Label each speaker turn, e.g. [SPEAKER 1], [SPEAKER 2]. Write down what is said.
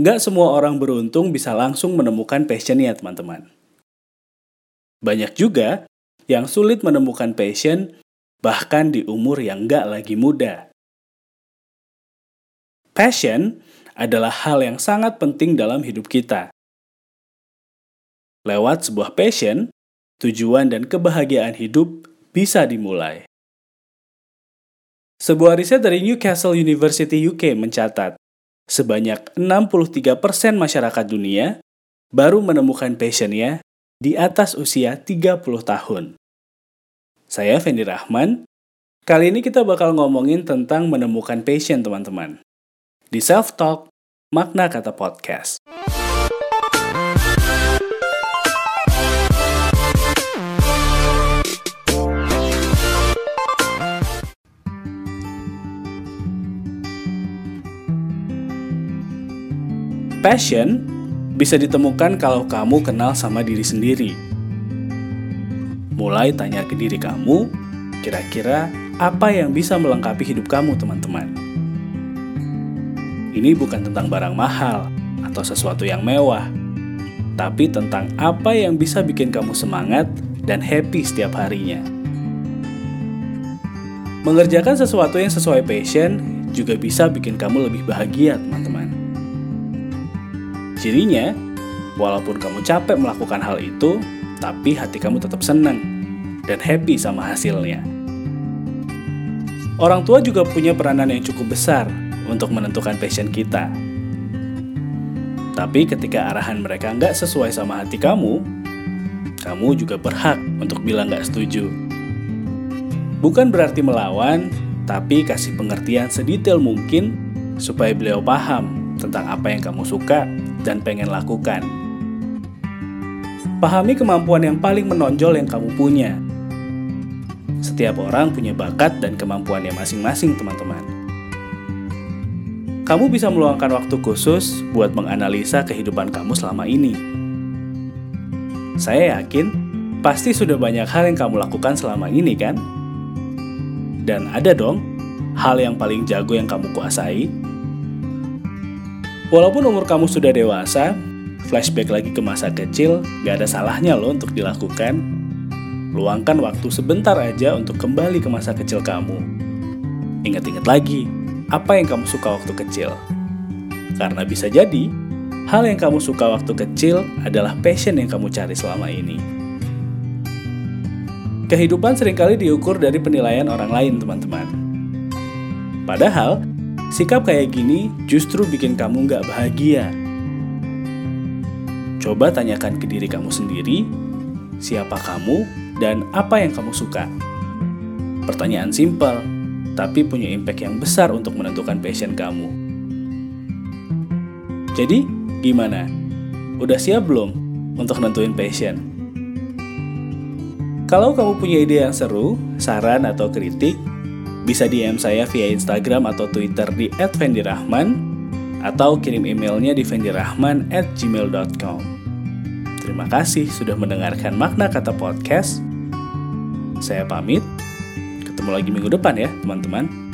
[SPEAKER 1] Nggak semua orang beruntung bisa langsung menemukan passionnya, teman-teman. Banyak juga yang sulit menemukan passion bahkan di umur yang nggak lagi muda. Passion adalah hal yang sangat penting dalam hidup kita. Lewat sebuah passion, tujuan dan kebahagiaan hidup bisa dimulai. Sebuah riset dari Newcastle University UK mencatat, sebanyak 63% masyarakat dunia baru menemukan passionnya di atas usia 30 tahun. Saya Fendi Rahman. Kali ini kita bakal ngomongin tentang menemukan passion, teman-teman. Di Self Talk, makna kata podcast. Passion bisa ditemukan kalau kamu kenal sama diri sendiri. Mulai tanya ke diri kamu, kira-kira apa yang bisa melengkapi hidup kamu, teman-teman. Ini bukan tentang barang mahal atau sesuatu yang mewah, tapi tentang apa yang bisa bikin kamu semangat dan happy setiap harinya. Mengerjakan sesuatu yang sesuai passion juga bisa bikin kamu lebih bahagia, teman-teman. Cirinya, walaupun kamu capek melakukan hal itu, tapi hati kamu tetap senang dan happy sama hasilnya. Orang tua juga punya peranan yang cukup besar untuk menentukan passion kita. Tapi ketika arahan mereka nggak sesuai sama hati kamu, kamu juga berhak untuk bilang nggak setuju. Bukan berarti melawan, tapi kasih pengertian sedetail mungkin supaya beliau paham tentang apa yang kamu suka dan pengen lakukan. Pahami kemampuan yang paling menonjol yang kamu punya. Setiap orang punya bakat dan kemampuannya masing-masing, teman-teman. Kamu bisa meluangkan waktu khusus buat menganalisa kehidupan kamu selama ini. Saya yakin pasti sudah banyak hal yang kamu lakukan selama ini, kan? Dan ada dong hal yang paling jago yang kamu kuasai Walaupun umur kamu sudah dewasa, flashback lagi ke masa kecil gak ada salahnya loh untuk dilakukan. Luangkan waktu sebentar aja untuk kembali ke masa kecil kamu. Ingat-ingat lagi, apa yang kamu suka waktu kecil. Karena bisa jadi, hal yang kamu suka waktu kecil adalah passion yang kamu cari selama ini. Kehidupan sering kali diukur dari penilaian orang lain, teman-teman. Padahal, Sikap kayak gini justru bikin kamu nggak bahagia. Coba tanyakan ke diri kamu sendiri, siapa kamu dan apa yang kamu suka. Pertanyaan simpel, tapi punya impact yang besar untuk menentukan passion kamu. Jadi, gimana? Udah siap belum untuk nentuin passion? Kalau kamu punya ide yang seru, saran atau kritik, bisa DM saya via Instagram atau Twitter di @vendirahman atau kirim emailnya di vendirahman@gmail.com. Terima kasih sudah mendengarkan makna kata podcast. Saya pamit. Ketemu lagi minggu depan ya, teman-teman.